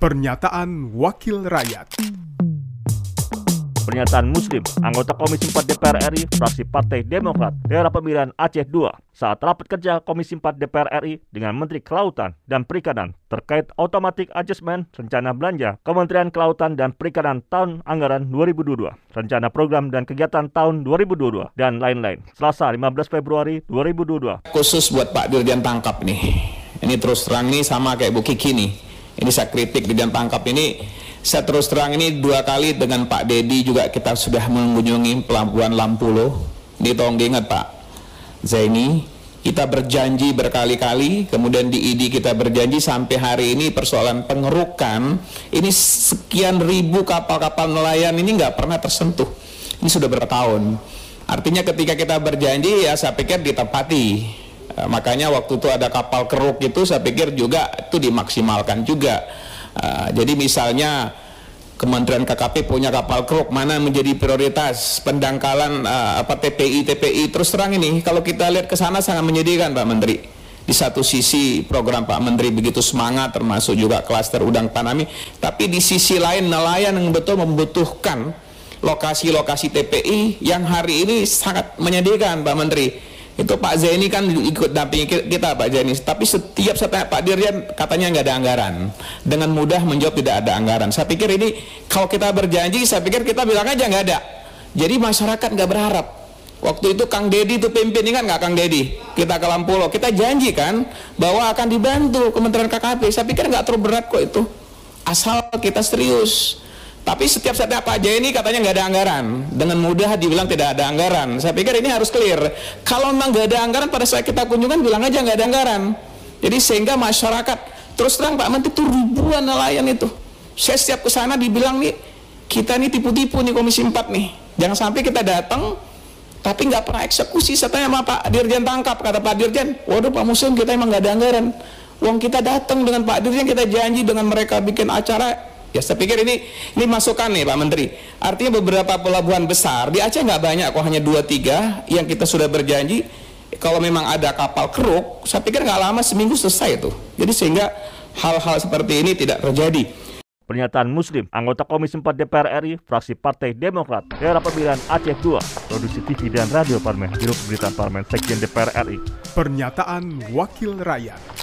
Pernyataan Wakil Rakyat Pernyataan Muslim, anggota Komisi 4 DPR RI, fraksi Partai Demokrat, daerah pemilihan Aceh II, saat rapat kerja Komisi 4 DPR RI dengan Menteri Kelautan dan Perikanan terkait automatic adjustment rencana belanja Kementerian Kelautan dan Perikanan tahun anggaran 2022, rencana program dan kegiatan tahun 2022, dan lain-lain. Selasa 15 Februari 2022. Khusus buat Pak Dirjen Tangkap nih. Ini terus terang nih sama kayak Bu Kiki nih. Ini saya kritik Dirjen Tangkap ini saya terus terang ini dua kali dengan Pak Dedi juga kita sudah mengunjungi pelabuhan Lampulo. Ini tolong diingat Pak Zaini, kita berjanji berkali-kali, kemudian di ID kita berjanji sampai hari ini persoalan pengerukan, ini sekian ribu kapal-kapal nelayan ini nggak pernah tersentuh. Ini sudah bertahun. Artinya ketika kita berjanji ya saya pikir ditepati. Eh, makanya waktu itu ada kapal keruk itu saya pikir juga itu dimaksimalkan juga. Uh, jadi misalnya Kementerian KKP punya kapal keruk mana menjadi prioritas pendangkalan uh, apa TPI TPI terus terang ini kalau kita lihat ke sana sangat menyedihkan Pak Menteri. Di satu sisi program Pak Menteri begitu semangat termasuk juga klaster udang tanami, tapi di sisi lain nelayan yang betul membutuhkan lokasi-lokasi TPI yang hari ini sangat menyedihkan Pak Menteri itu Pak Zaini kan ikut dampingi kita Pak Zaini. Tapi setiap saya Pak Dirjen katanya nggak ada anggaran. Dengan mudah menjawab tidak ada anggaran. Saya pikir ini kalau kita berjanji saya pikir kita bilang aja nggak ada. Jadi masyarakat nggak berharap. Waktu itu Kang Dedi itu pimpin ingat nggak Kang Dedi kita ke Lampulo kita janji kan bahwa akan dibantu Kementerian KKP saya pikir nggak terlalu berat kok itu. Asal kita serius tapi setiap saat Pak Jaya ini katanya nggak ada anggaran. Dengan mudah dibilang tidak ada anggaran. Saya pikir ini harus clear. Kalau memang nggak ada anggaran pada saat kita kunjungan bilang aja nggak ada anggaran. Jadi sehingga masyarakat terus terang Pak Menteri itu ribuan nelayan itu. Saya setiap ke sana dibilang nih kita ini tipu-tipu nih Komisi 4 nih. Jangan sampai kita datang tapi nggak pernah eksekusi. Saya tanya sama Pak Dirjen tangkap kata Pak Dirjen, waduh Pak Muslim kita emang nggak ada anggaran. Uang kita datang dengan Pak Dirjen kita janji dengan mereka bikin acara Ya saya pikir ini ini masukan nih Pak Menteri. Artinya beberapa pelabuhan besar di Aceh nggak banyak kok hanya dua tiga yang kita sudah berjanji. Kalau memang ada kapal keruk, saya pikir nggak lama seminggu selesai itu. Jadi sehingga hal-hal seperti ini tidak terjadi. Pernyataan Muslim, anggota Komisi 4 DPR RI, fraksi Partai Demokrat, daerah pemilihan Aceh II, produksi TV dan radio Parmen, Biro Pemberitaan Parmen, Sekjen DPR RI. Pernyataan Wakil Rakyat.